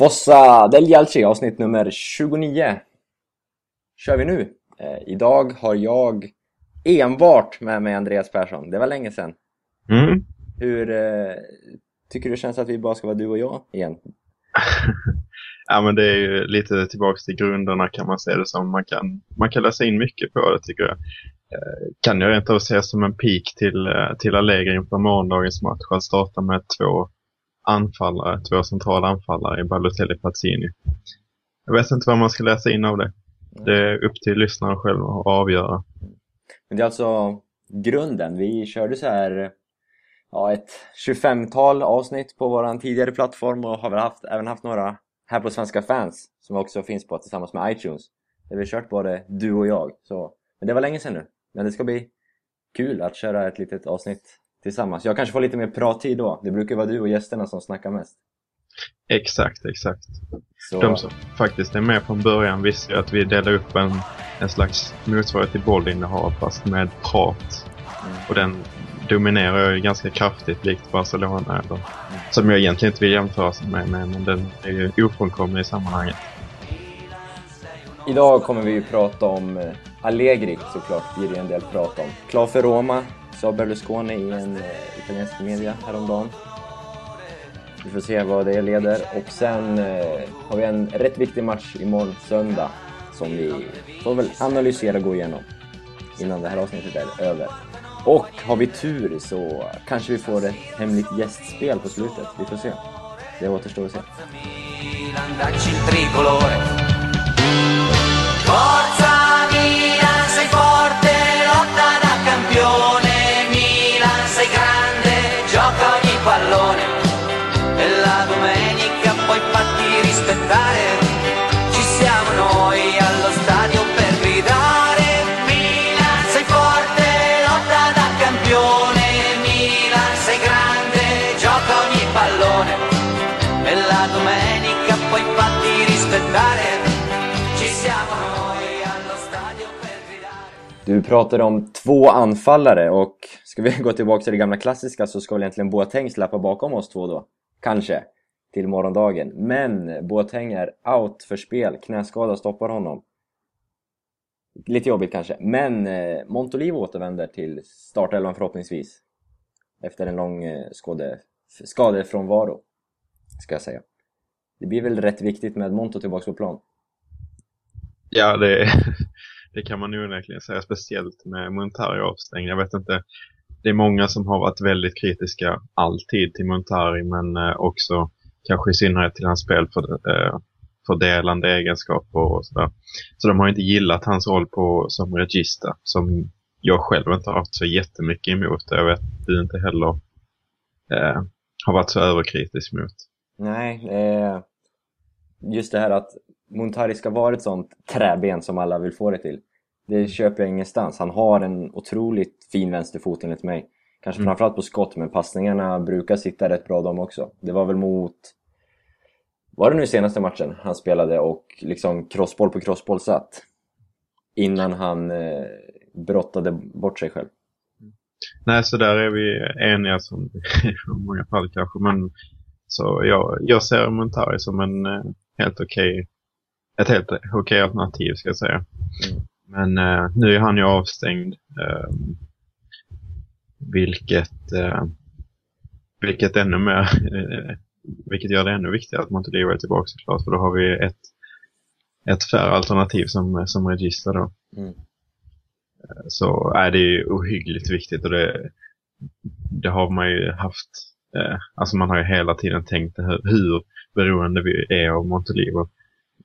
Fossa del Jalci, avsnitt nummer 29. Kör vi nu. Eh, idag har jag enbart med mig Andreas Persson. Det var länge sedan. Mm. Hur eh, tycker du det känns att vi bara ska vara du och jag igen? ja, men det är ju lite tillbaks till grunderna kan man säga det som. Man kan, man kan läsa in mycket på det tycker jag. Eh, kan jag rent av se som en peak till, eh, till Allegri inför morgondagens match att starta med två anfallare, två centrala anfallare i Balotelli Pazzini. Jag vet inte vad man ska läsa in av det. Det är upp till lyssnaren själv att avgöra. Men det är alltså grunden. Vi körde så här ja, ett 25-tal avsnitt på vår tidigare plattform och har väl haft, även haft några här på Svenska fans som också finns på tillsammans med iTunes. Där vi har kört både du och jag. Så, men det var länge sedan nu. Men det ska bli kul att köra ett litet avsnitt tillsammans. Jag kanske får lite mer prattid då. Det brukar vara du och gästerna som snackar mest. Exakt, exakt. Så... De som faktiskt är med från början visste ju att vi delar upp en, en slags motsvarighet till bollinnehav fast med prat. Mm. Och den dominerar ju ganska kraftigt likt Barcelona. Eller, Som jag egentligen inte vill jämföra sig med, men, men den är ju ofrånkomlig i sammanhanget. Idag kommer vi ju prata om eh, Allegri såklart, blir det en del prat om. Klar för Roma, sa Berlusconi i en eh, italiensk media häromdagen. Vi får se vad det leder. Och sen eh, har vi en rätt viktig match imorgon söndag som vi får väl analysera och gå igenom innan det här avsnittet är över. Och har vi tur så kanske vi får ett hemligt gästspel på slutet. Vi får se. Det återstår att se. Du pratade om två anfallare och ska vi gå tillbaka till det gamla klassiska så ska väl egentligen Boateng släppa bakom oss två då. Kanske. Till morgondagen. Men Boateng är out för spel. Knäskada stoppar honom. Lite jobbigt kanske. Men eh, Montolivo återvänder till startelvan förhoppningsvis. Efter en lång eh, skåde, skadefrånvaro. Ska jag säga. Det blir väl rätt viktigt med Monto tillbaka på plan. Ja, det, det kan man ju onekligen säga, speciellt med Montari avstängd. Jag vet inte, det är många som har varit väldigt kritiska alltid till Montari, men eh, också kanske i synnerhet till hans spel för, eh, fördelande egenskaper och sådär. Så de har inte gillat hans roll på, som regista, som jag själv inte har haft så jättemycket emot. Jag vet att du inte heller eh, har varit så överkritisk mot. Nej, eh, just det här att Montari ska vara ett sånt träben som alla vill få det till. Det köper jag ingenstans. Han har en otroligt fin vänsterfot enligt mig. Kanske Mm. framförallt på skott, men passningarna brukar sitta rätt bra de också. Det var väl mot... Var det nu senaste matchen han spelade och liksom crossboll på crossboll satt? Innan han eh, brottade bort sig själv. Nej, så där är vi eniga som i många fall kanske. Men så jag, jag ser Montari som en eh, helt okej, ett helt okej alternativ ska jag säga. Mm. Men eh, nu är han ju avstängd. Eh, vilket, eh, vilket ännu mer, eh, vilket gör det ännu viktigare att Montolivo är tillbaka såklart. För då har vi ett, ett färre alternativ som, som register då. Mm. Så är det ju ohyggligt viktigt och det, det har man ju haft. Eh, alltså man har ju hela tiden tänkt hur, hur beroende vi är av Montolivo.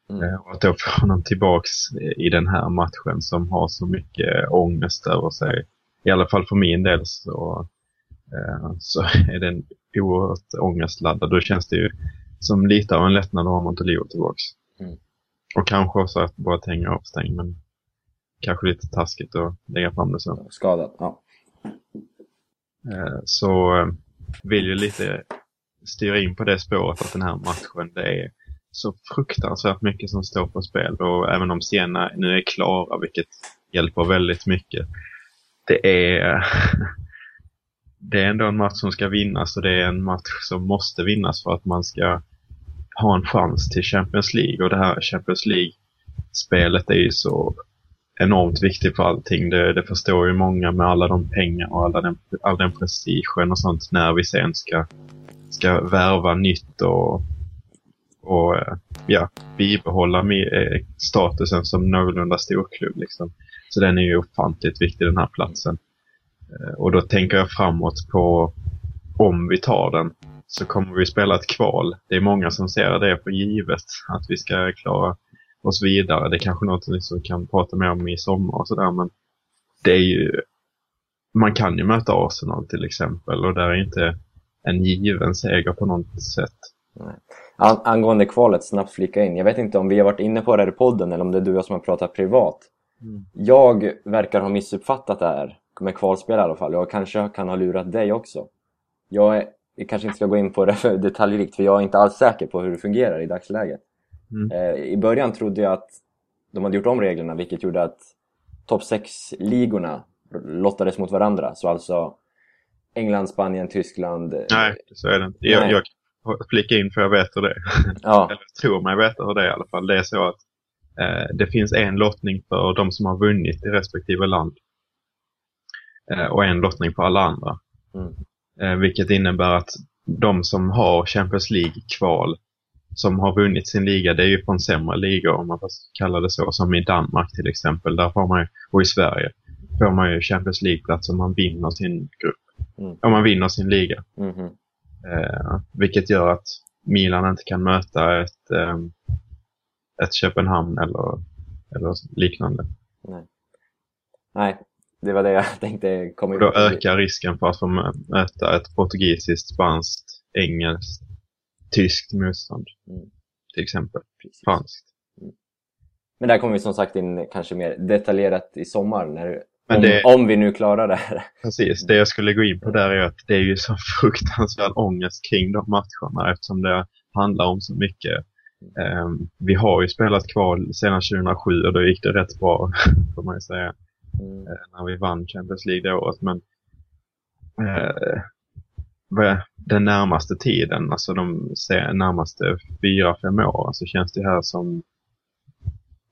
Mm. Eh, och att då få honom tillbaks i den här matchen som har så mycket ångest över sig. I alla fall för min del så, eh, så är den oerhört ångestladdad. Då känns det ju som lite av en lättnad att ha Montolivo tillbaks. Mm. Och kanske också att bara tänga avstängd men kanske lite taskigt att lägga fram det så. Skadad, ja. Eh, så vill ju lite styra in på det spåret att den här matchen, det är så fruktansvärt mycket som står på spel och även om Siena nu är klara, vilket hjälper väldigt mycket, det är det är ändå en match som ska vinnas och det är en match som måste vinnas för att man ska ha en chans till Champions League och det här Champions League-spelet är ju så enormt viktigt för allting. Det, det förstår ju många med alla de pengar och alla den, all den prestigen och sånt när vi sen ska, ska värva nytt och, och eh, ja, bibehålla eh, statusen som någorlunda storklubb. Liksom. Så den är ju ofantligt viktig den här platsen. Eh, och då tänker jag framåt på om vi tar den så kommer vi spela ett kval. Det är många som ser det för givet att vi ska klara oss vidare. Det är kanske något som vi kan prata mer om i sommar och sådär men det är ju man kan ju möta Arsenal till exempel och där är inte en given seger på något sätt. Nej. An angående kvalet, snabbt flika in. Jag vet inte om vi har varit inne på det här i podden eller om det är du och jag som har pratat privat. Mm. Jag verkar ha missuppfattat det här med kvalspel i alla fall. Jag kanske kan ha lurat dig också. Jag är, vi kanske inte ska gå in på det för detaljrikt för jag är inte alls säker på hur det fungerar i dagsläget. Mm. Eh, I början trodde jag att de hade gjort om reglerna vilket gjorde att topp 6-ligorna lottades mot varandra. Så alltså England, Spanien, Tyskland... Eh, Nej, så är det inte. Jag, jag flika in för jag vet hur det är. Ja. Eller tror mig veta hur det är i alla fall. Det är så att eh, det finns en lottning för de som har vunnit i respektive land. Eh, och en lottning för alla andra. Mm. Eh, vilket innebär att de som har Champions League-kval som har vunnit sin liga, det är ju från sämre ligor om man får kalla det så, som i Danmark till exempel. Där får man ju, och i Sverige får man ju Champions League-plats om man vinner sin grupp. Mm. Om man vinner sin liga. Mm. Eh, vilket gör att Milan inte kan möta ett, eh, ett Köpenhamn eller, eller liknande. Nej. Nej, det var det jag tänkte komma in Då ökar risken för att få möta ett portugisiskt, spanskt, engelskt, tyskt motstånd. Mm. Till exempel. Franskt. Mm. Men där kommer vi som sagt in kanske mer detaljerat i sommar när, om, det, om, vi nu klarar det här. Precis, det jag skulle gå in på där är att det är ju så fruktansvärd ångest kring de matcherna eftersom det handlar om så mycket. Um, vi har ju spelat kval sedan 2007 och då gick det rätt bra, får man ju säga. Mm. Uh, när vi vann Champions League det året. Men uh, den närmaste tiden, alltså de närmaste fyra, fem åren så känns det här som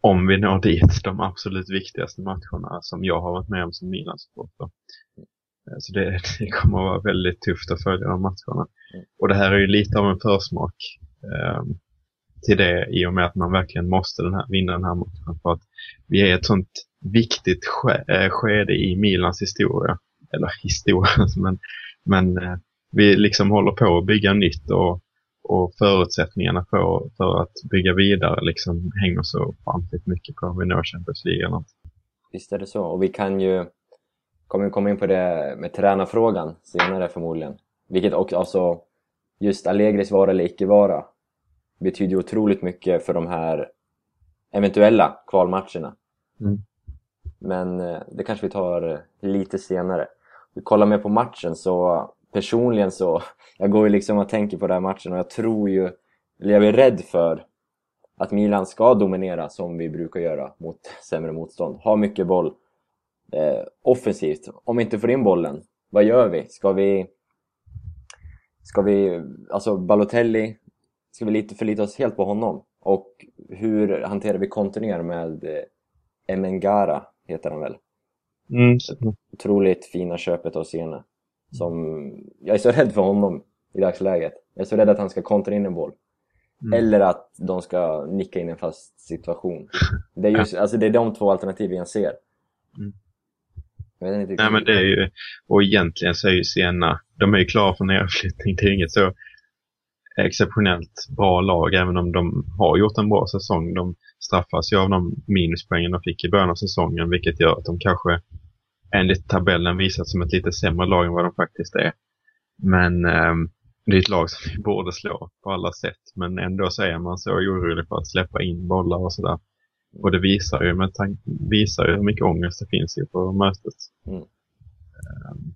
om vi når dit, de absolut viktigaste matcherna som jag har varit med om som Milan-supporter. Eh, så det, det, kommer att vara väldigt tufft att följa de matcherna. Och det här är ju lite av en försmak eh, till det i och med att man verkligen måste den här, vinna den här matchen. För att vi är ett sånt viktigt ske, eh, skede i Milans historia. Eller historia, men, men eh, vi liksom håller på att bygga nytt och, och förutsättningarna för, för att bygga vidare liksom hänger så ofantligt mycket på om vi når Champions League eller något. Visst är det så. Och vi kan ju kommer komma in på det med tränarfrågan senare förmodligen. Vilket också, alltså, just Allegris vara eller icke vara betyder otroligt mycket för de här eventuella kvalmatcherna. Mm. Men eh, det kanske vi tar lite senare. Vi kollar mer på matchen så personligen så, jag går ju liksom och tänker på den här matchen och jag tror ju, eller jag är rädd för att Milan ska dominera som vi brukar göra mot sämre motstånd. Ha mycket boll eh, offensivt. Om vi inte får in bollen, vad gör vi? Ska vi... Ska vi... Alltså Balotelli, ska vi lite förlita oss helt på honom? Och hur hanterar vi kontringar med eh, Emengara, heter han väl? Mm. Otroligt fina köpet av Sena. Som, jag är så rädd för honom i dagsläget. Jag är så rädd att han ska kontra in en boll. Mm. Eller att de ska nicka in en fast situation. Det är, just, alltså det är de två alternativen jag ser. Mm. Jag inte Nej, men det är ju, och egentligen så är ju Siena, de är ju klara för nedflyttning. Det är inget så exceptionellt bra lag, även om de har gjort en bra säsong. De straffas ju av de minuspoängen de fick i början av säsongen, vilket gör att de kanske enligt tabellen visat som ett lite sämre lag än vad de faktiskt är. Men eh, det är ett lag som vi borde slå på alla sätt. Men ändå så är man så orolig för att släppa in bollar och sådär. Och det visar ju, med visar ju hur mycket ångest det finns ju på mötet. Mm. Um,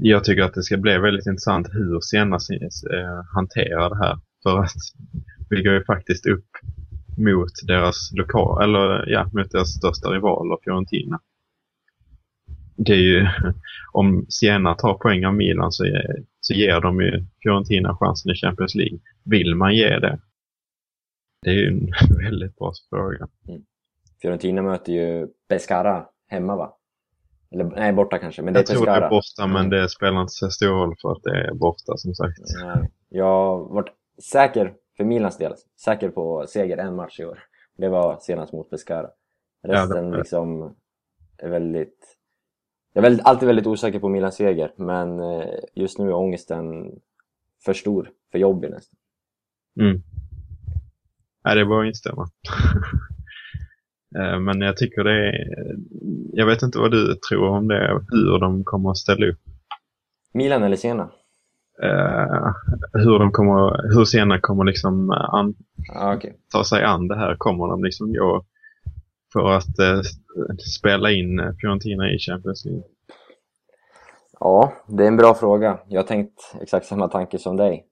jag tycker att det ska bli väldigt intressant hur senast eh, hanterar det här. För att vi går ju faktiskt upp mot deras lokal, eller ja, mot deras största rivaler, Fiorentina. Det är ju, om Siena tar poäng av Milan så, så ger de ju Fiorentina chansen i Champions League. Vill man ge det? Det är ju en väldigt bra fråga. Fiorentina möter ju Pescara hemma va? Eller, nej, borta kanske, men det är Jag tror det är borta, men det spelar inte så stor roll för att det är borta som sagt. Nej. Jag har varit säker, för Milans del, säker på seger en match i år. Det var senast mot Pescara. Resten det- liksom är väldigt... Jag är alltid väldigt osäker på Milans seger, men eh, just nu är ångesten för stor, för jobbig nästan. Mm. Nej, det är bara att instämma. Eh, Men jag tycker det är... Jag vet inte vad du tror om det, hur de kommer att ställa upp. Milan eller Siena? Eh, hur de kommer, hur Siena kommer liksom an, Ah, okej. ta sig an det här. Kommer de liksom gå för att eh, spela in eh, Fiorentina i Champions League? Ja, det är en bra fråga. Jag har tänkt exakt samma tanke som dig.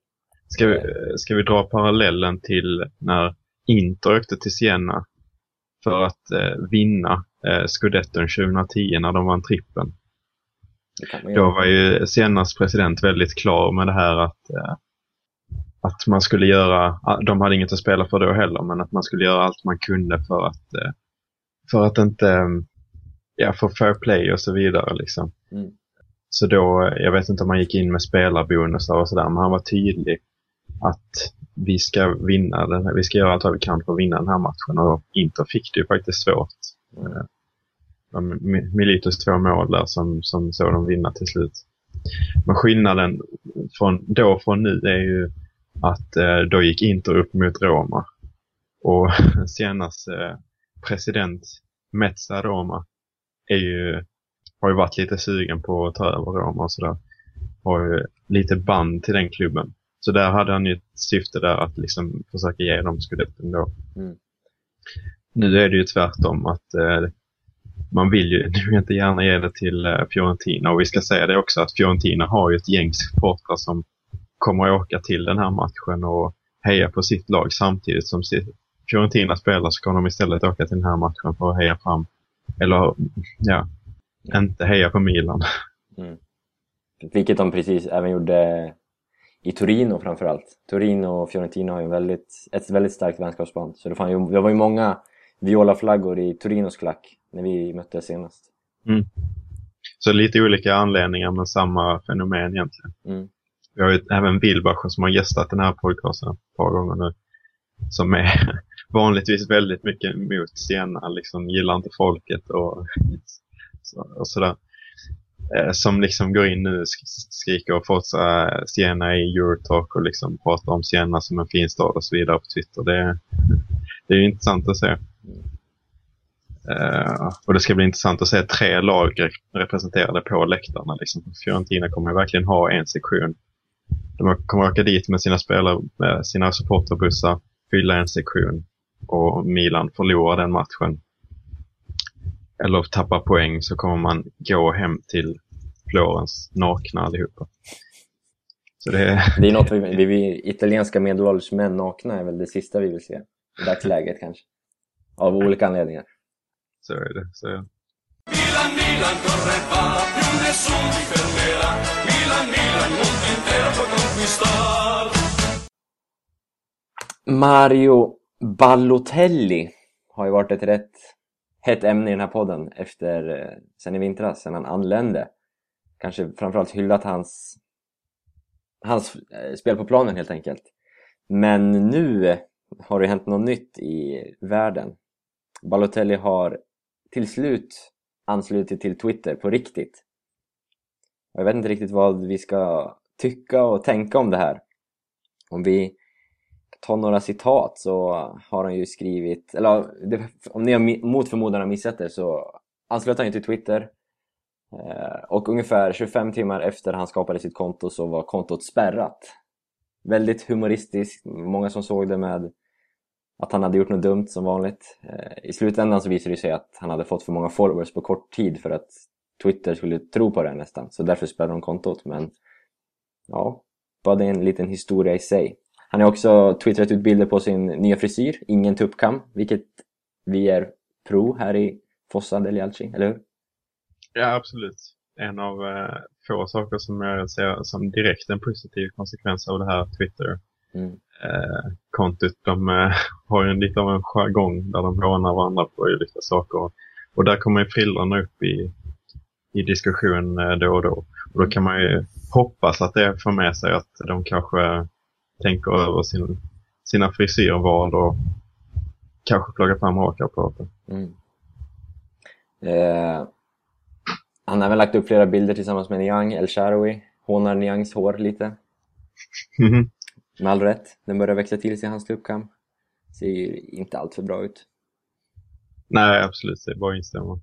Ska vi, ska vi dra parallellen till när Inter åkte till Siena för att eh, vinna eh, Scudetton 2010 när de vann trippen. Då var ju Sienas president väldigt klar med det här att, eh, att man skulle göra, de hade inget att spela för då heller, men att man skulle göra allt man kunde för att, eh, för att inte, eh, ja, få fair play och så vidare liksom. Mm. Så då, jag vet inte om han gick in med spelarbonusar och sådär, men han var tydlig att vi ska vinna den här, vi ska göra allt vad vi kan för att vinna den här matchen och Inter fick det ju faktiskt svårt. Mm. Eh, Militos två mål där som, som såg dem vinna till slut. Men skillnaden från då från nu är ju att eh, då gick Inter upp mot Roma. Och senast eh, president Mezza Roma är ju, har ju varit lite sugen på att ta över Roma och sådär. Har ju lite band till den klubben. Så där hade han ju ett syfte där att liksom försöka ge dem skudetten då. Mm. Nu är det ju tvärtom att eh, man vill ju nu inte gärna ge det till eh, Fiorentina och vi ska säga det också att Fiorentina har ju ett gäng supportrar som kommer att åka till den här matchen och heja på sitt lag samtidigt som si- Fiorentina spelar så kommer de istället åka till den här matchen för att heja fram, eller ja, inte heja på Milan. Mm. Vilket de precis även gjorde i Torino framförallt. Torino och Fiorentina har ju en väldigt, ett väldigt starkt vänskapsband. Så det, fan ju, det var ju många violaflaggor i Torinos klack när vi möttes senast. Så lite olika anledningar men samma fenomen egentligen. Mm. Vi har ju även Wilbacher som har gästat den här podcasten ett par gånger nu. Som är vanligtvis väldigt mycket mot Siena, liksom gillar inte folket och, och sådär. Eh, som liksom går in nu och skriker och Forza Siena i Eurotalk och liksom pratar om Siena som en fin stad och så vidare på Twitter. Det, det är ju intressant att se. Uh, och det ska bli intressant att se tre lag re- representerade på läktarna. Liksom. Fiorentina kommer verkligen ha en sektion. De kommer åka dit med sina spelare, med sina supporterbussar, fylla en sektion och Milan förlorar den matchen. Eller tappar poäng så kommer man gå hem till Florens nakna allihopa. Så det är, Det är något vi, vi, vi italienska medelålders män nakna är väl det sista vi vill se. I dagsläget kanske. Av olika anledningar. så är det. Så är det. Mario Balotelli har ju varit ett rätt hett ämne i den här podden efter, eh, sen i vintras, sen han anlände. Kanske framförallt hyllat hans, hans eh, spel på planen helt enkelt. Men nu har det hänt något nytt i världen. Balotelli har till slut anslutit till Twitter på riktigt. Och jag vet inte riktigt vad vi ska tycka och tänka om det här. Om vi Ta några citat så har han ju skrivit, eller det, om ni har mot förmodan har missat det så anslöt han ju till Twitter eh, och ungefär 25 timmar efter han skapade sitt konto så var kontot spärrat. Väldigt humoristiskt, många som såg det med att han hade gjort något dumt som vanligt. Eh, I slutändan så visade det sig att han hade fått för många followers på kort tid för att Twitter skulle tro på det nästan, så därför spärrade de kontot. Men ja, bara det är en liten historia i sig. Han har också twittrat ut bilder på sin nya frisyr, ingen tuppkam, vilket vi är pro här i Fossa del Jalci, eller hur? Ja, absolut. En av eh, få saker som jag ser som direkt en positiv konsekvens av det här Twitter Mm. eh, kontot. De eh, har ju en lite av en jargong där de hånar varandra på olika saker. Och där kommer ju föräldrarna upp i, i diskussion eh, då och då. Och då kan man ju hoppas att det får med sig att de kanske tänker över sin, sina frisyrval och kanske pluggar fram rakapparater. Mm. Eh, han har även lagt upp flera bilder tillsammans med Niang El Shaarawy. Hånar Niangs hår lite. Mhm. Med all rätt. Den börjar växa till sig i hans tuppkam. Ser ju inte allt för bra ut. Nej, absolut. Det är bara att instämma.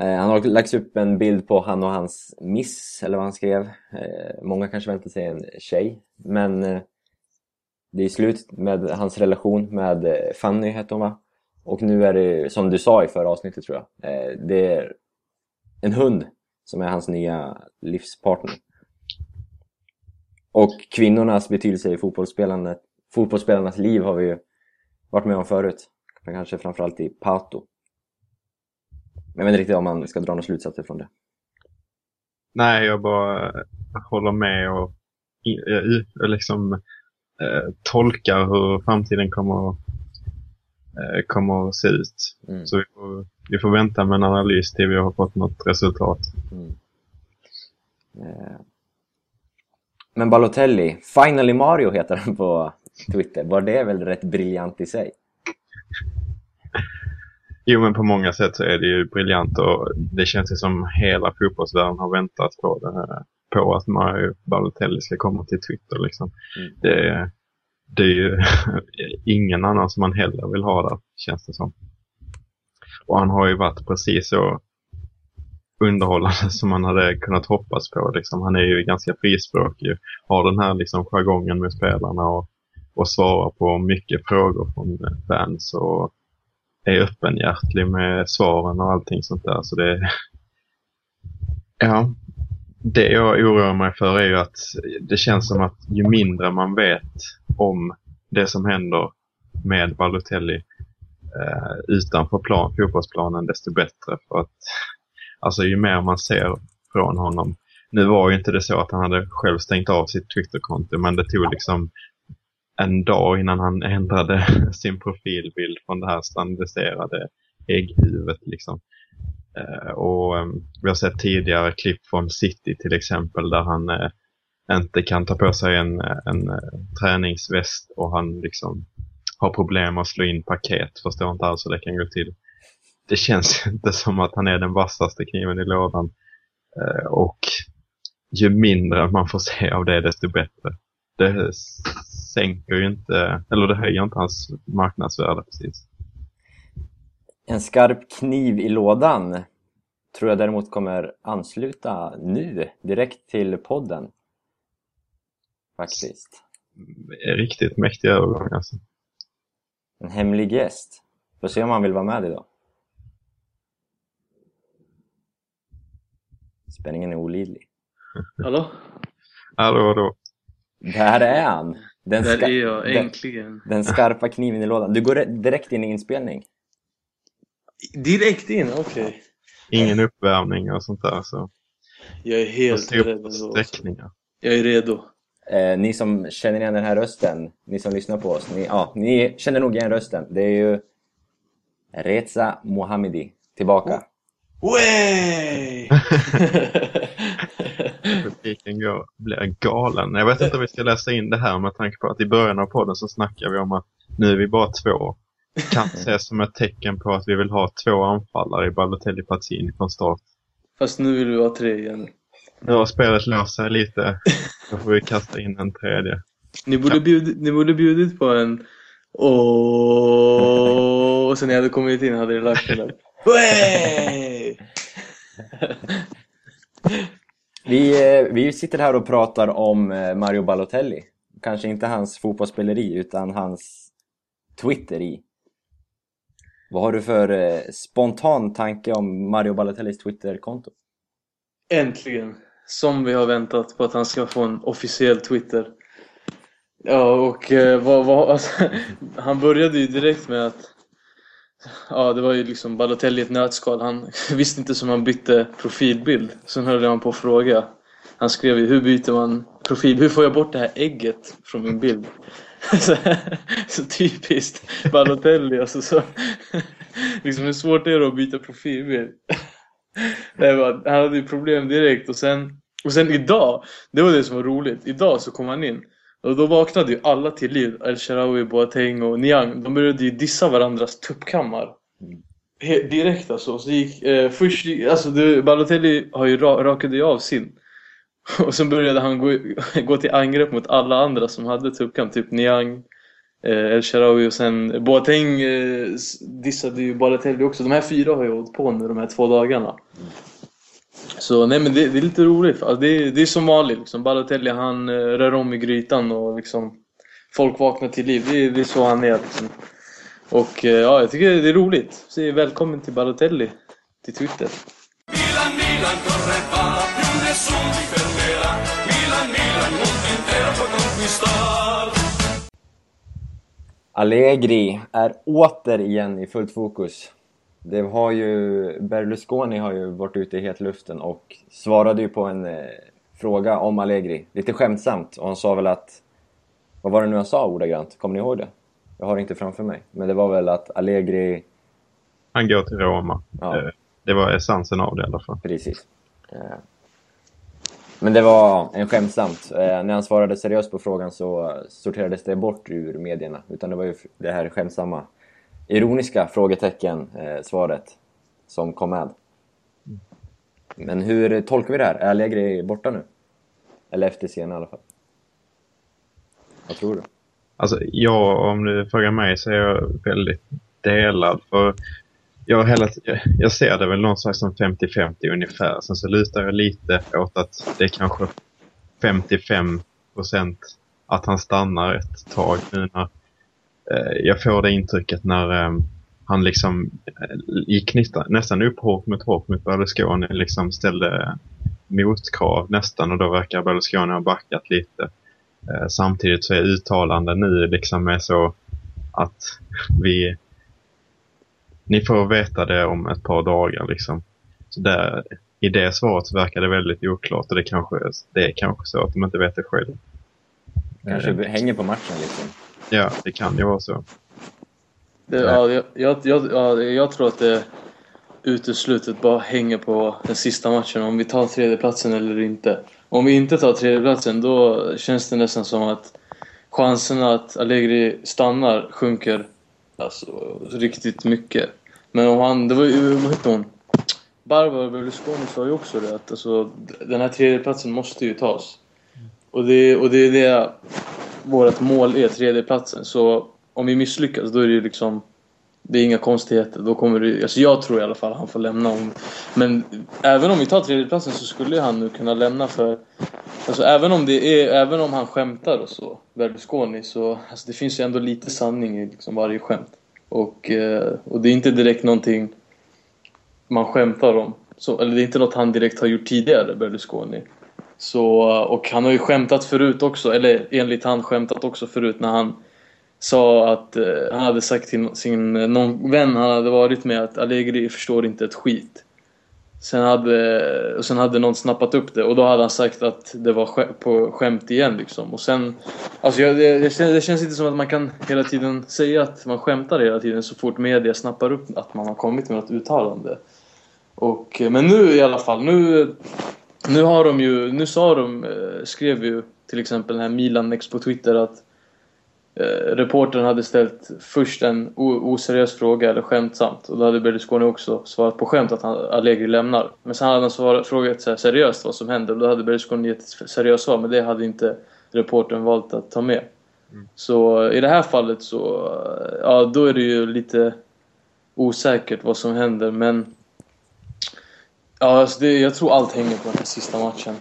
Eh, han har lagt upp en bild på han och hans miss, eller vad han skrev. Eh, många kanske väntar sig en tjej, men eh, det är slut med hans relation med Fanny, hette hon va? Och nu är det, som du sa i förra avsnittet tror jag, det är en hund som är hans nya livspartner. Och kvinnornas betydelse i fotbollsspelandet, fotbollsspelarnas liv har vi ju varit med om förut. Men kanske framförallt i Pato. Men jag vet inte riktigt om man ska dra några slutsatser från det. Nej, jag bara håller med och i, i, liksom eh, tolkar hur framtiden kommer, eh, kommer att se ut. Mm. Så vi får, vi får vänta med en analys till vi har fått något resultat. Mm. Eh, Men Balotelli, Finally Mario heter han på Twitter. Var det väl rätt briljant i sig? Jo, men på många sätt så är det ju briljant och det känns ju som hela fotbollsvärlden har väntat på det här, på att Mario Balotelli ska komma till Twitter liksom. Mm. Det, det är ju ingen annan som man heller vill ha där, känns det som. Och han har ju varit precis så underhållande som man hade kunnat hoppas på. Liksom. Han är ju ganska frispråkig, har den här liksom jargongen med spelarna och, och svarar på mycket frågor från fans och är öppenhjärtlig med svaren och allting sånt där. Så det, ja, det jag oroar mig för är ju att det känns som att ju mindre man vet om det som händer med Balotelli eh, utanför plan, fotbollsplanen desto bättre. För att alltså ju mer man ser från honom. Nu var ju inte det så att han hade själv stängt av sitt Twitterkonto men det tog liksom en dag innan han ändrade sin profilbild från det här standardiserade ägghuvudet liksom. Eh, och eh, vi har sett tidigare klipp från City till exempel där han eh, inte kan ta på sig en, en eh, träningsväst och han liksom har problem att slå in paket. Förstår inte alls hur det kan gå till. Det känns inte som att han är den vassaste kniven i lådan. Eh, och ju mindre man får se av det desto bättre. Det sänker ju inte, eller det höjer inte hans marknadsvärde precis. En skarp kniv i lådan tror jag däremot kommer ansluta nu direkt till podden. Faktiskt. Riktigt mäktig övergång alltså. En hemlig gäst. Får se om han vill vara med idag. Spänningen är olidlig. Hallå? Hallå, hallå. Där är han! Den, Där är jag, den, äntligen. den skarpa kniven i lådan. Du går re- direkt in i inspelning. Direkt in, okej. Ingen uppvärmning och sånt där. Så. Jag är helt sträckningar. Jag är redo. Eh, ni som känner igen den här rösten, ni som lyssnar på oss, ni, ja, ni känner nog igen rösten. Det är ju Reza Mohammedi tillbaka. Way! Publiken går, blir galen. Jag vet inte om vi ska läsa in det här med tanke på att i början av podden så snackar vi om att nu är vi bara två. Kan ses som ett tecken på att vi vill ha två anfallare i Balotelli Pazzini från start. Fast nu vill vi vara tre igen. Nu har spelet löst sig lite. Då får vi kasta in en tredje. Ni borde, bjudit, ni borde bjudit på en Åh, och sen när jag hade kommit in hade det lagt den där. Vi, eh, vi sitter här och pratar om eh, Mario Balotelli. Kanske inte hans fotbollsspeleri utan hans Twitteri. Vad har du för eh, spontan tanke om Mario Balotellis Twitterkonto? Äntligen! Som vi har väntat på att han ska få en officiell Twitter. Ja, och vad, vad, alltså, han började ju direkt med att Ja, det var ju liksom Balotelli i ett nötskal. Han visste inte som han bytte profilbild. Sen höll han på att fråga. Han skrev ju, hur byter man profil? Hur får jag bort det här ägget från min bild? Så, så typiskt Balotelli alltså så, liksom hur svårt är det att byta profilbild? Var, han hade ju problem direkt och sen, och sen idag, det var det som var roligt, idag så kom han in och då vaknade ju alla till liv, El Shaarawy, Boateng och Niang, de började ju dissa varandras tuppkammar. He- Direkt alltså, så gick, eh, först, alltså det, Balotelli har ju ra, rakade ju av sin. Och sen började han gå, gå till angrepp mot alla andra som hade tuppkam, typ Niang, eh, El Shaarawy och sen Boateng eh, dissade ju Balotelli också. De här fyra har ju hållit på nu de här två dagarna. Så nej men det, det är lite roligt. Alltså, det, är- det är som vanligt liksom. Balotelli han eh, rör om i grytan och liksom folk vaknar till liv. Det, det är så han är liksom. Och eh, ja, jag tycker det är roligt. Så välkommen till Balotelli till Twitter. Milan, Milan, corre va, più nessuno ti fermerà. Milan, Milan, mondo intero puoi conquistar. Allegri är återigen i fullt fokus. Det har ju, Berlusconi har ju varit ute i hetluften och svarade ju på en eh, fråga om Allegri, lite skämtsamt. Och han sa väl att, vad var det nu han sa ordagrant? Kommer ni ihåg det? Jag har det inte framför mig. Men det var väl att Allegri, Han går till Roma. Ja. Eh, Det var essensen av det i alla fall. precis. Eh, Men det var en skämtsamt. Eh, När han svarade seriöst på frågan så sorterades det bort ur medierna. Utan det var ju det här skämtsamma, ironiska frågetecken, eh, svaret, som kom med. Men hur tolkar vi det här? Är Allegri borta nu? Eller efter scenen i alla fall? Vad tror du? Alltså, jag, om du frågar mig så är jag väldigt delad. För jag, hela, jag ser det väl någonstans som 50-50 ungefär. Sen så lutar jag lite åt att det är kanske 55 procent att han stannar ett tag nu när jag får det intrycket när eh, han liksom eh, gick nästan, upp hårt mot hårt mot Berlusconi, liksom ställde motkrav nästan och då verkar Berlusconi ha backat lite. Eh, samtidigt så är uttalanden nu liksom är så att vi ni får veta det om ett par dagar liksom. Så där, I det svaret så verkar det väldigt oklart och det, kanske, det är kanske så att de inte vet det själv. Kanske Eh, hänger på matchen liksom. Ja, det kan ju vara så. Det, ja, jag, jag, jag, ja, jag tror att det uteslutet bara hänger på den sista matchen. Om vi tar tredjeplatsen eller inte. Om vi inte tar tredjeplatsen då känns det nästan som att chanserna att Allegri stannar sjunker alltså, riktigt mycket. Men om han, det var ju, vad hette hon? Barbara Berlusconi sa ju också det att alltså, den här tredjeplatsen måste ju tas. Och det, och det är det vårt mål är, tredjeplatsen. Så om vi misslyckas då är det ju liksom det är inga konstigheter. Då kommer det, alltså jag tror i alla fall han får lämna. Om, men även om vi tar tredjeplatsen så skulle han nu kunna lämna för... Alltså även om, det är, även om han skämtar och så, Berlusconi, så alltså det finns ju ändå lite sanning i liksom varje skämt. Och, eh, och det är inte direkt någonting man skämtar om. Så, eller det är inte något han direkt har gjort tidigare, Berlusconi. Så, och han har ju skämtat förut också, eller enligt han skämtat också förut när han sa att eh, han hade sagt till sin eh, någon vän han hade varit med att Allegri förstår inte ett skit. Sen hade, och sen hade någon snappat upp det och då hade han sagt att det var sk på skämt igen liksom. Och sen, alltså jag, det, det, känns, det känns inte som att man kan hela tiden säga att man skämtar hela tiden så fort media snappar upp att man har kommit med något uttalande. Och, eh, men nu i alla fall, nu, nu har de ju, nu sa de, eh, skrev ju till exempel den här Milan Next på Twitter att eh, reportern hade ställt först en oseriös fråga eller skämtsamt och då hade Berlusconi också svarat på skämt att han, Allegri lämnar. Men sen hade han svarat, frågat så här, seriöst vad som händer och då hade Berlusconi gett ett seriöst svar men det hade inte reportern valt att ta med. Så eh, i det här fallet så, ja då är det ju lite osäkert vad som händer men Ja, alltså det, jag tror allt hänger på den här sista matchen.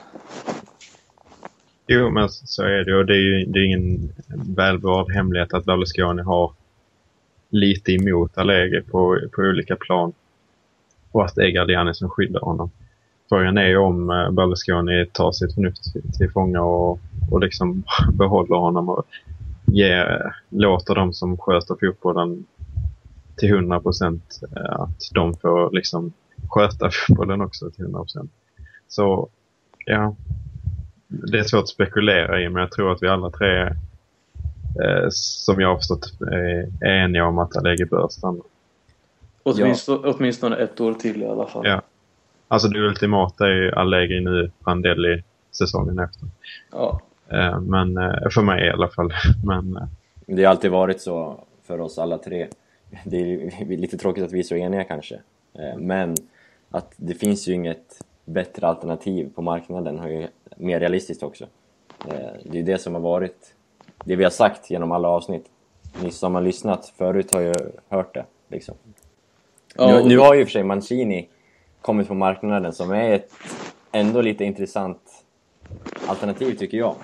Jo, men så är det. Och det är ju det är ingen välbevarad hemlighet att Berlusconi har lite emot Allegri på, på olika plan. Och att det är Gardiani som skyddar honom. Frågan är ju om eh, Berlusconi tar sitt förnuft till, till fånga och, och liksom behåller honom och ger, låter de som sköter fotbollen till 100 procent. Eh, att de får liksom sköta fotbollen också till 100 procent. Så ja, det är svårt att spekulera i men jag tror att vi alla tre eh, som jag har förstått är eniga om att Allegri bör stanna. Åtminstone, ja. åtminstone ett år till i alla fall. Ja. Alltså det ultimata är ju Allegri nu, Prandelli säsongen efter. Ja. Eh, men eh, för mig i alla fall. Men, eh. det har alltid varit så för oss alla tre. Det är lite tråkigt att vi är så eniga kanske. Men att det finns ju inget bättre alternativ på marknaden ju mer realistiskt också. Det är det som har varit det vi har sagt genom alla avsnitt. Ni som har lyssnat förut har ju hört det liksom. Nu, nu har ju och för sig Mancini kommit på marknaden som är ett ändå lite intressant alternativ tycker jag.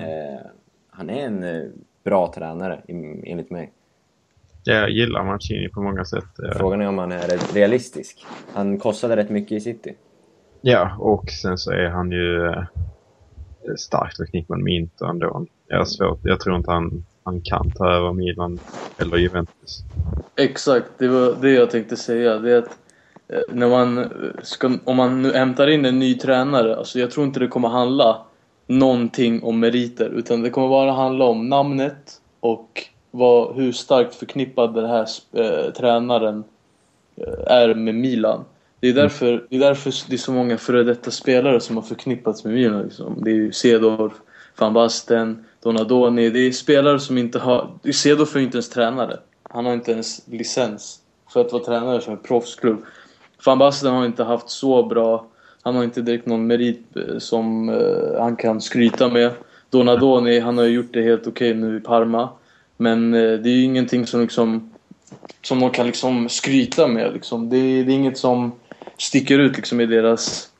Eh, han är en eh, bra tränare enligt mig. Jag gillar Mancini på många sätt. Eh. Frågan är om han är realistisk. Han kostade rätt mycket i City. Ja, och sen så är han ju eh, starkt förknippad med Inter ändå. Jag, har svårt. jag tror inte han, han kan ta över Milan eller Juventus. Exakt, det var det jag tänkte säga. Det är att eh, när man ska, om man nu hämtar in en ny tränare, alltså jag tror inte det kommer handla någonting om meriter utan det kommer bara handla om namnet och vad, hur starkt förknippad den här äh, tränaren äh, är med Milan. Det är, därför, det är därför det är så många före detta spelare som har förknippats med Milan. Liksom. Det är ju Cedorf, van Basten, Donadoni. Det är spelare som inte har... Cedorf är inte ens tränare. Han har inte ens licens för att vara tränare för en proffsklubb. Van Basten har inte haft så bra han har inte direkt någon merit eh, som uh, han kan skryta med. Donadoni, han har ju gjort det helt okej okay nu i Parma. Men eh, det är ju ingenting som liksom som de kan liksom skryta med. Liksom. Det, är, det är inget som sticker ut liksom, i deras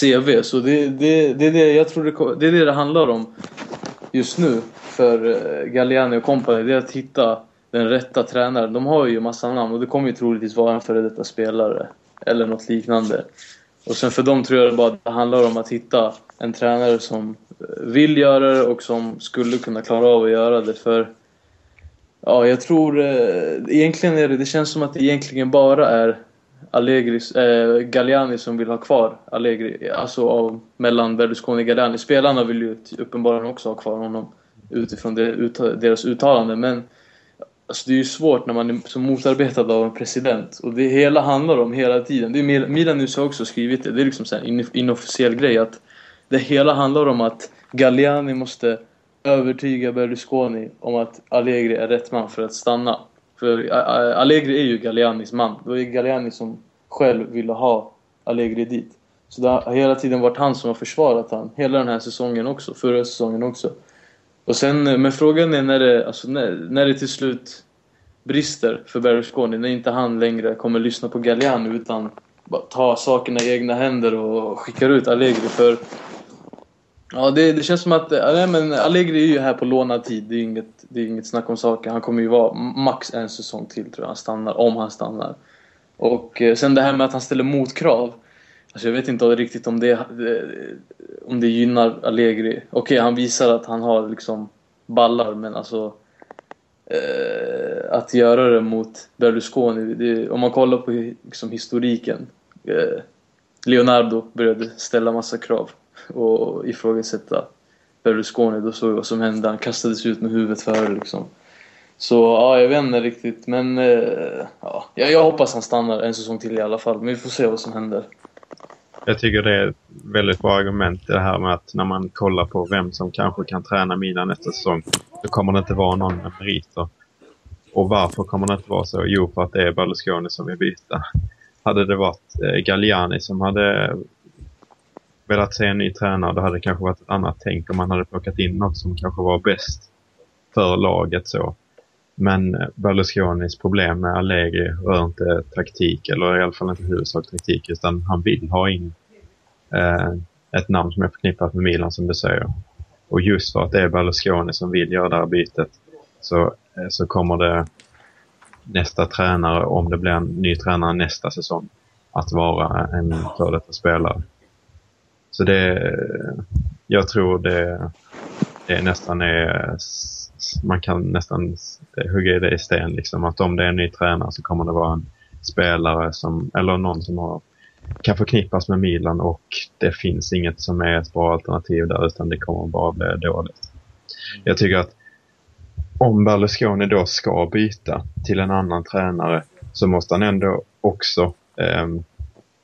CV. Så det, det, det, är det, jag tror det, det är det det handlar om just nu för eh, Galliani och company. Det är att hitta den rätta tränaren. De har ju massa namn och det kommer ju troligtvis vara en före detta spelare. Eller något liknande. Och sen för dem tror jag det bara det handlar om att hitta en tränare som eh, vill göra det och som skulle kunna klara av att göra det. För ja, jag tror eh, egentligen är det, det känns som att det egentligen bara är Allegri, eh, Galliani som vill ha kvar Allegri. Alltså av, mellan Berlusconi och Galliani. Spelarna vill ju uppenbarligen också ha kvar honom utifrån det, deras uttalande. Men Alltså det är ju svårt när man är så motarbetad av en president. Och det hela handlar om hela tiden. Det är Milan nu har också skrivit det. Det är liksom en inofficiell grej att det hela handlar om att Galliani måste övertyga Berlusconi om att Allegri är rätt man för att stanna. För eh, eh, Allegri är ju Gallianis man. Det var ju Galliani som själv ville ha Allegri dit. Så det har hela tiden varit han som har försvarat han. Hela den här säsongen också. Förra säsongen också. Och sen, eh, men frågan är när det, alltså när, när det till slut brister för Berlusconi. När inte han längre kommer lyssna på Galliani utan bara tar sakerna i egna händer och skickar ut Allegri. För Ja, det, det känns som att nej, men Allegri är ju här på lånad tid. Det är inget, det är inget snack om saker. Han kommer ju vara max en säsong till tror jag han stannar, om han stannar. Och eh, sen det här med att han ställer motkrav. Alltså jag vet inte riktigt om det, eh, om det gynnar Allegri. Okej, okay, han visar att han har liksom ballar, men alltså... Eh, att göra det mot Berlusconi, det, om man kollar på liksom, historiken. Eh, Leonardo började ställa massa krav och ifrågasätta Berlusconi. Då såg vi vad som hände. Han kastades ut med huvudet före liksom. Så ja, jag vet inte riktigt. Men eh, ja, jag hoppas han stannar en säsong till i alla fall. Men vi får se vad som händer. Jag tycker det är ett väldigt bra argument det här med att när man kollar på vem som kanske kan träna Milan nästa säsong så kommer det inte vara någon med meriter. Och varför kommer det inte vara så? Jo, för att det är Berlusconi som vill byta. Hade det varit eh, Galliani som hade velat se en ny tränare, det hade kanske varit ett annat tänk om man hade plockat in något som kanske var bäst för laget så. Men eh, Berlusconis problem med Allegri rör inte taktik, eller i alla fall inte huvudsak taktik, utan han vill ha in eh, ett namn som är förknippat med Milan som du säger. Och just för att det är Berlusconi som vill göra det här bytet så, eh, så kommer det nästa tränare, om det blir en ny tränare nästa säsong, att vara en före detta spelare. Så det, jag tror det, det nästan är man kan nästan hugga i det i sten liksom att om det är en ny tränare så kommer det vara en spelare som, eller någon som har, kan förknippas med Milan och det finns inget som är ett bra alternativ där utan det kommer bara bli dåligt. Jag tycker att om Berlusconi då ska byta till en annan tränare så måste han ändå också eh,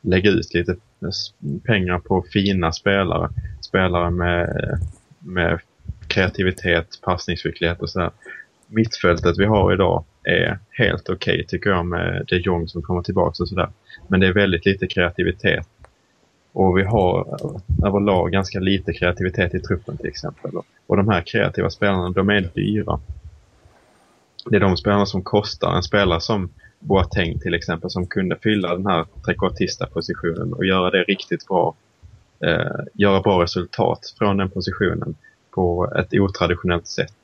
lägga ut lite pengar på fina spelare. Spelare med, med kreativitet, passningsskicklighet och sådär. Mittfältet vi har idag är helt okej okay, tycker jag med de Jong som kommer tillbaka och sådär. Men det är väldigt lite kreativitet. Och vi har överlag ganska lite kreativitet i truppen till exempel. Och de här kreativa spelarna, de är dyra. Det är de spelarna som kostar. En spelare som Boateng till exempel som kunde fylla den här trekvartista-positionen och göra det riktigt bra. Eh, göra bra resultat från den positionen på ett otraditionellt sätt.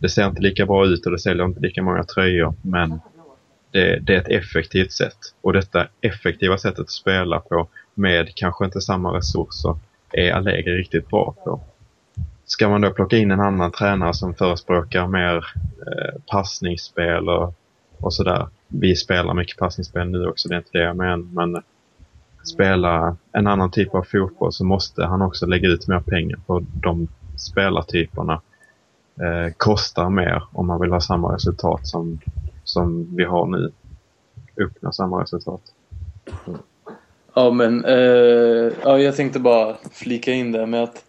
Det ser inte lika bra ut och det säljer inte lika många tröjor men det, det, är ett effektivt sätt. Och detta effektiva sättet att spela på med kanske inte samma resurser är Allegri riktigt bra på. Ska man då plocka in en annan tränare som förespråkar mer eh, passningsspel och, och sådär. Vi spelar mycket passningsspel nu också, det är inte det jag menar. Men spela en annan typ av fotboll så måste han också lägga ut mer pengar på de spelartyperna. Eh, kostar mer om man vill ha samma resultat som, som vi har nu. Uppnå samma resultat. Ja men, eh, ja, jag tänkte bara flika in det med att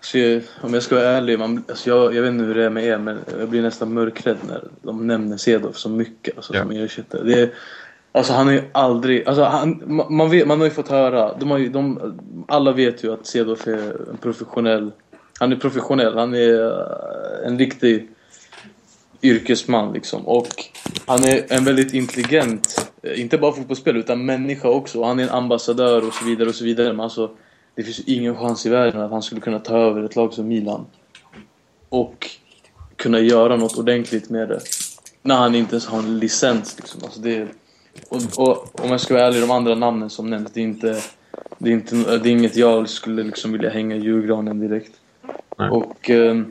så om jag ska vara ärlig, man, alltså jag, jag vet inte hur det är med er men jag blir nästan mörkrädd när de nämner Cedorf så mycket alltså, ja. som ersättare. Det är, alltså han har ju aldrig, alltså han, man, vet, man har ju fått höra, de har ju, de, alla vet ju att Cedorf är en professionell, han är professionell, han är eh, en riktig yrkesman liksom. Och han är en väldigt intelligent, eh, inte bara fotbollsspelare utan människa också. Han är en ambassadör och så vidare och så vidare. Men alltså, det finns ingen chans i världen att han skulle kunna ta över ett lag som Milan. Och kunna göra något ordentligt med det. När han inte ens har en licens liksom. Alltså det, och, och om jag ska vara ärlig, de andra namnen som nämns, det är inte... Det är, inte, det är inget jag skulle liksom vilja hänga i julgranen direkt. Nej. Och... Eh,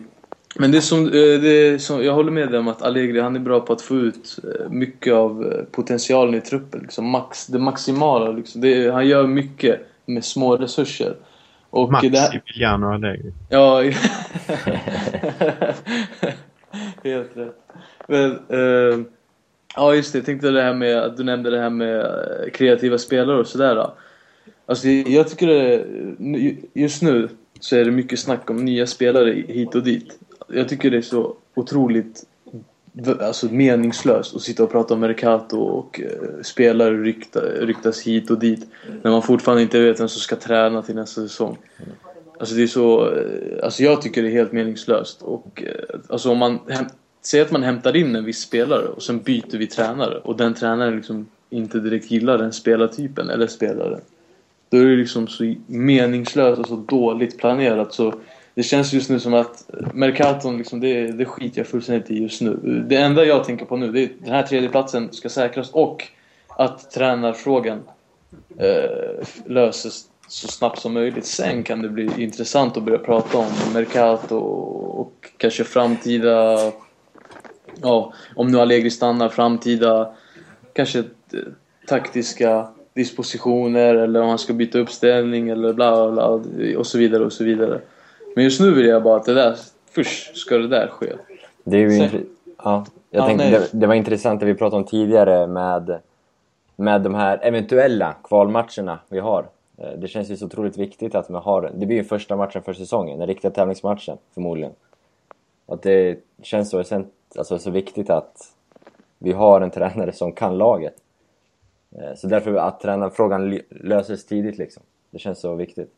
men det som, eh, det som, jag håller med dig om att Allegri han är bra på att få ut eh, mycket av eh, potentialen i truppen. Liksom max, det maximala. Liksom. Det, han gör mycket med små resurser. Och Maximiliano Allegri. Ja, helt rätt. Men, uh, ja just det, jag tänkte det här med att du nämnde det här med kreativa spelare och sådär. Alltså jag tycker det, just nu så är det mycket snack om nya spelare hit och dit jag tycker det är så otroligt alltså, meningslöst att sitta och prata om Mercato och eh, spelare rykta, ryktas hit och dit när man fortfarande inte vet vem som ska träna till nästa säsong. Alltså det är så, eh, alltså jag tycker det är helt meningslöst och eh, alltså om man Säg att man hämtar in en viss spelare och sen byter vi tränare och den tränaren liksom inte direkt gillar den spelartypen eller spelaren. Då är det liksom så meningslöst och så dåligt planerat så det känns just nu som att Mercaton, liksom, det, det skiter jag fullständigt i just nu. Det enda jag tänker på nu, det är att den här tredjeplatsen ska säkras och att tränarfrågan eh, löses så snabbt som möjligt. Sen kan det bli intressant att börja prata om Mercato och kanske framtida... Ja, om nu Allegri stannar, framtida kanske eh, taktiska dispositioner eller om han ska byta uppställning eller bla bla bla och så vidare och så vidare. Men just nu vill jag bara att det där, först ska det där ske. Det är ju Sen, ja, jag ja, tänkte, det, det, var intressant det vi pratade om tidigare med, med de här eventuella kvalmatcherna vi har. Eh, det känns ju så otroligt viktigt att man har, det blir ju första matchen för säsongen, den riktiga tävlingsmatchen förmodligen. Att det känns så, alltså, så viktigt att vi har en tränare som kan laget. Eh, så därför att tränarfrågan löses tidigt liksom. Det känns så viktigt.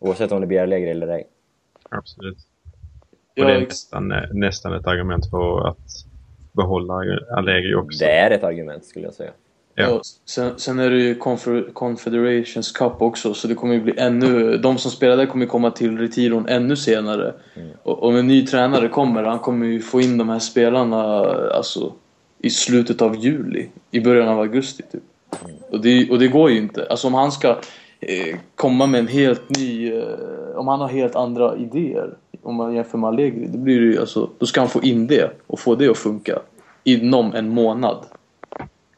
Oavsett om det blir lägre eller ej. Absolut. Och det är nästan, nästan ett argument för att behålla Allegri också. Det är ett argument skulle jag säga. Ja. ja sen, sen, är det ju Confederations Cup också så det kommer ju bli ännu... De som spelar där kommer komma till retiron ännu senare. Mm. Och om en ny tränare kommer, han kommer ju få in de här spelarna alltså, i slutet av juli. I början av augusti typ. Mm. Och, det, och det går ju inte. Alltså om han ska... Eh, komma med en helt ny, eh, om han har helt andra idéer om man jämför med Allegri, då, blir det ju, alltså, då ska han få in det och få det att funka inom en månad.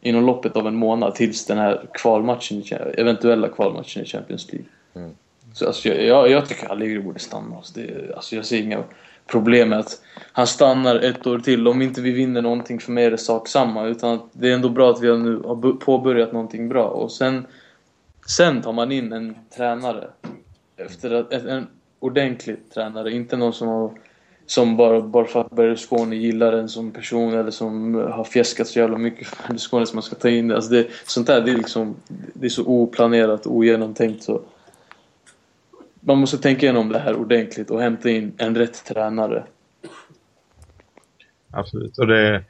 Inom loppet av en månad tills den här kvalmatchen, eventuella kvalmatchen i Champions League. Mm. Så alltså, jag, jag, jag tycker Allegri borde stanna. Alltså, det, alltså, jag ser inga problem med att han stannar ett år till. Om inte vi vinner någonting för mig är det sak samma. Utan det är ändå bra att vi har nu har påbörjat någonting bra. Och sen, sen tar man in en tränare. Efter att, en, ordentlig tränare. Inte någon som har som bara, bara för att Berlusconi gillar en som person eller som har fjäskat så jävla mycket för Berlusconi som man ska ta in det. Alltså det sånt där det är liksom Det är så oplanerat och ogenomtänkt så Man måste tänka igenom det här ordentligt och hämta in en rätt tränare. Absolut. Och det,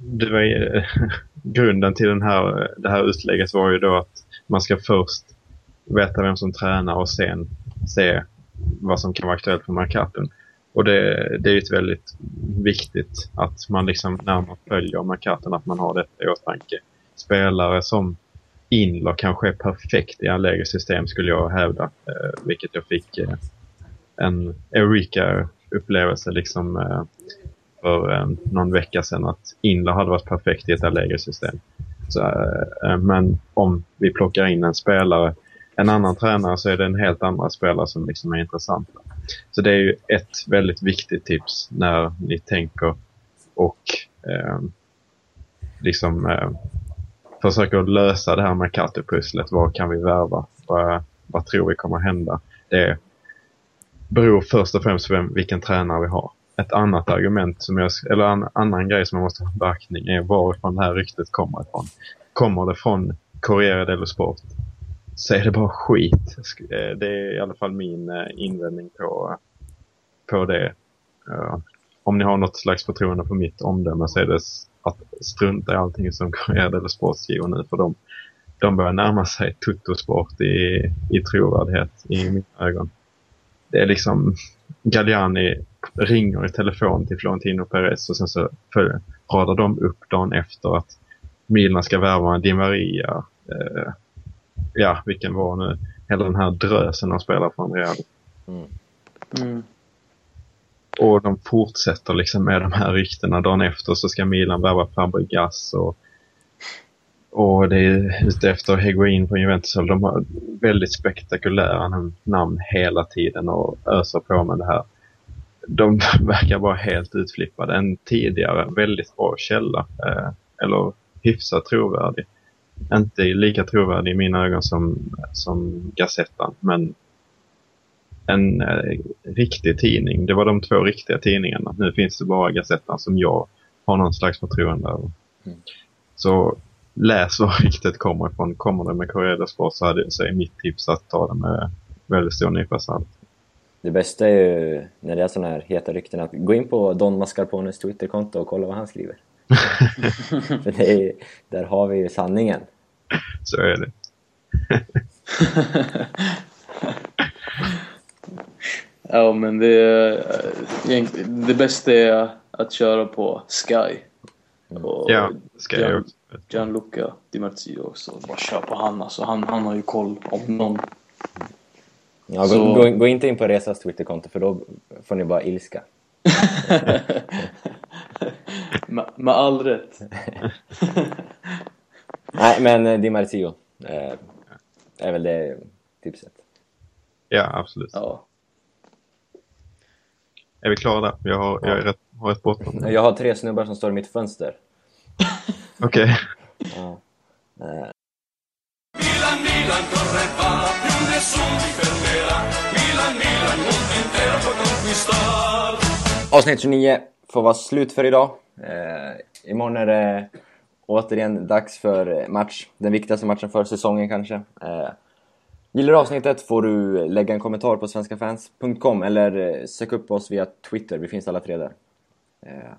det var ju, grunden till den här, det här utlägget var ju då att man ska först veta vem som tränar och sen se vad som kan vara aktuellt för Mercaton. Och det, det är ju ett väldigt viktigt att man liksom när man följer Mercaton att man har detta i åtanke. Spelare som Inler kanske är perfekt i lägre system skulle jag hävda. Eh, vilket jag fick eh, en Eureka-upplevelse liksom eh, för eh, någon vecka sedan att Inler hade varit perfekt i ett lägre system. Eh, Eh, eh, men om vi plockar in en spelare, en annan tränare så är det en helt andra spelare som liksom är intressanta. Så det är ju ett väldigt viktigt tips när ni tänker och eh, liksom eh, försöker lösa det här med pusslet Vad kan vi värva? Vad, vad tror vi kommer hända? Det beror först och främst på vem, vilken tränare vi har. Ett annat argument, som jag, eller en annan grej som jag måste ha beaktning är varifrån det här ryktet kommer ifrån. Kommer det från Corriere dello Sport så är det bara skit. Eh, det är i alla fall min eh, invändning på, på det. Eh, om ni har något slags förtroende för mitt omdöme så är det att strunta i allting som Corriere dello Sport skriver nu för de, de börjar närma sig tuttosport i, i trovärdighet i mina ögon. Det är liksom Galliani ringer i telefon till Florentino Perez och sen så följer, radar de upp dagen efter att Milan ska värva Di Maria. Eh, ja, vilken var nu hela den här drösen de spelar från Real. Mm. Och de fortsätter liksom med de här ryktena. Dagen efter så ska Milan värva Fabregas och, och det är ute efter Higuain från Juventus. De har väldigt spektakulära nam- namn hela tiden och öser på med det här. De verkar vara helt utflippade. En tidigare väldigt bra källa, eh, eller hyfsat trovärdig. Inte lika trovärdig i mina ögon som, som Gazettan, men en eh, riktig tidning. Det var de två riktiga tidningarna. Nu finns det bara Gazettan som jag har någon slags förtroende över. Mm. Så läs var riktigt kommer ifrån. Kommer det med Sport så, hade, så är mitt tips att ta det med väldigt stor nypa salt. Det bästa är ju när det är sådana här heta rykten att gå in på Don Mascarpones Twitterkonto och kolla vad han skriver. För det är, där har vi ju sanningen. Så är det. Ja men det, är, egentligen- det bästa är att köra på Sky. Och Ja, jag Gian- också. Gianluca Di Marzio också. Bara kör på han alltså. Han, han har ju koll om någon. Ja, gå, Så- gå, gå inte in på Resas Twitterkonto för då får ni bara ilska. med, med all rätt. Nej, men eh, Di Marzio eh, är väl det tipset. Ja, absolut. Ja. Är vi klara där? Jag har, jag är rätt, har rätt bråttom. Jag har tre snubbar som står i mitt fönster. Okej. Ja. Eh, nessun difenderà. Milan, Milan, mondo intero può conquistar. Avsnitt 29 får vara slut för idag. Eh, imorgon är det återigen dags för match. Den viktigaste matchen för säsongen kanske. Eh, gillar du avsnittet får du lägga en kommentar på svenskafans.com eller eh, sök upp oss via Twitter. Vi finns alla tre där. Eh,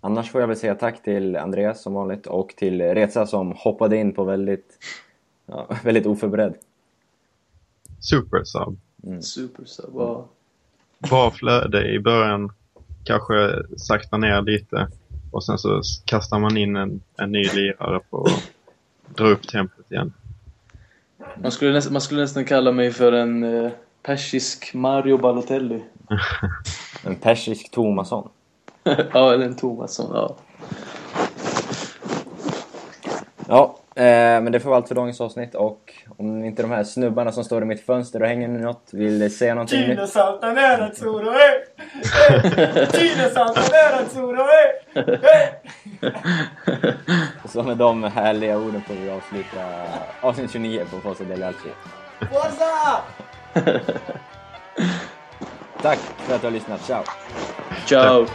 annars får jag väl säga tack till Andreas som vanligt och till Reza som hoppade in på väldigt, ja, väldigt oförberedd. Super sub. Super sub. Ja. Bra flöde i början. Kanske sakta ner lite. Och sen så kastar man in en, en ny lirare på att dra upp tempot igen. Man, skulle nästan, man skulle nästan kalla mig för en eh, persisk Mario Balotelli. En persisk Tomasson. ja, eller en Tomasson. Ja. Ja, men det får vara allt för dagens avsnitt och om inte de här snubbarna som står i mitt fönster och hänger något vill säga någonting nytt. Kinasalta nära Tsuro, eh! Kinasalta nära Tsuro, eh! Så med de härliga orden får vi avsluta avsnitt 29 på Forza Del Alci. Forza! Tack för att du har lyssnat, ciao! Ciao!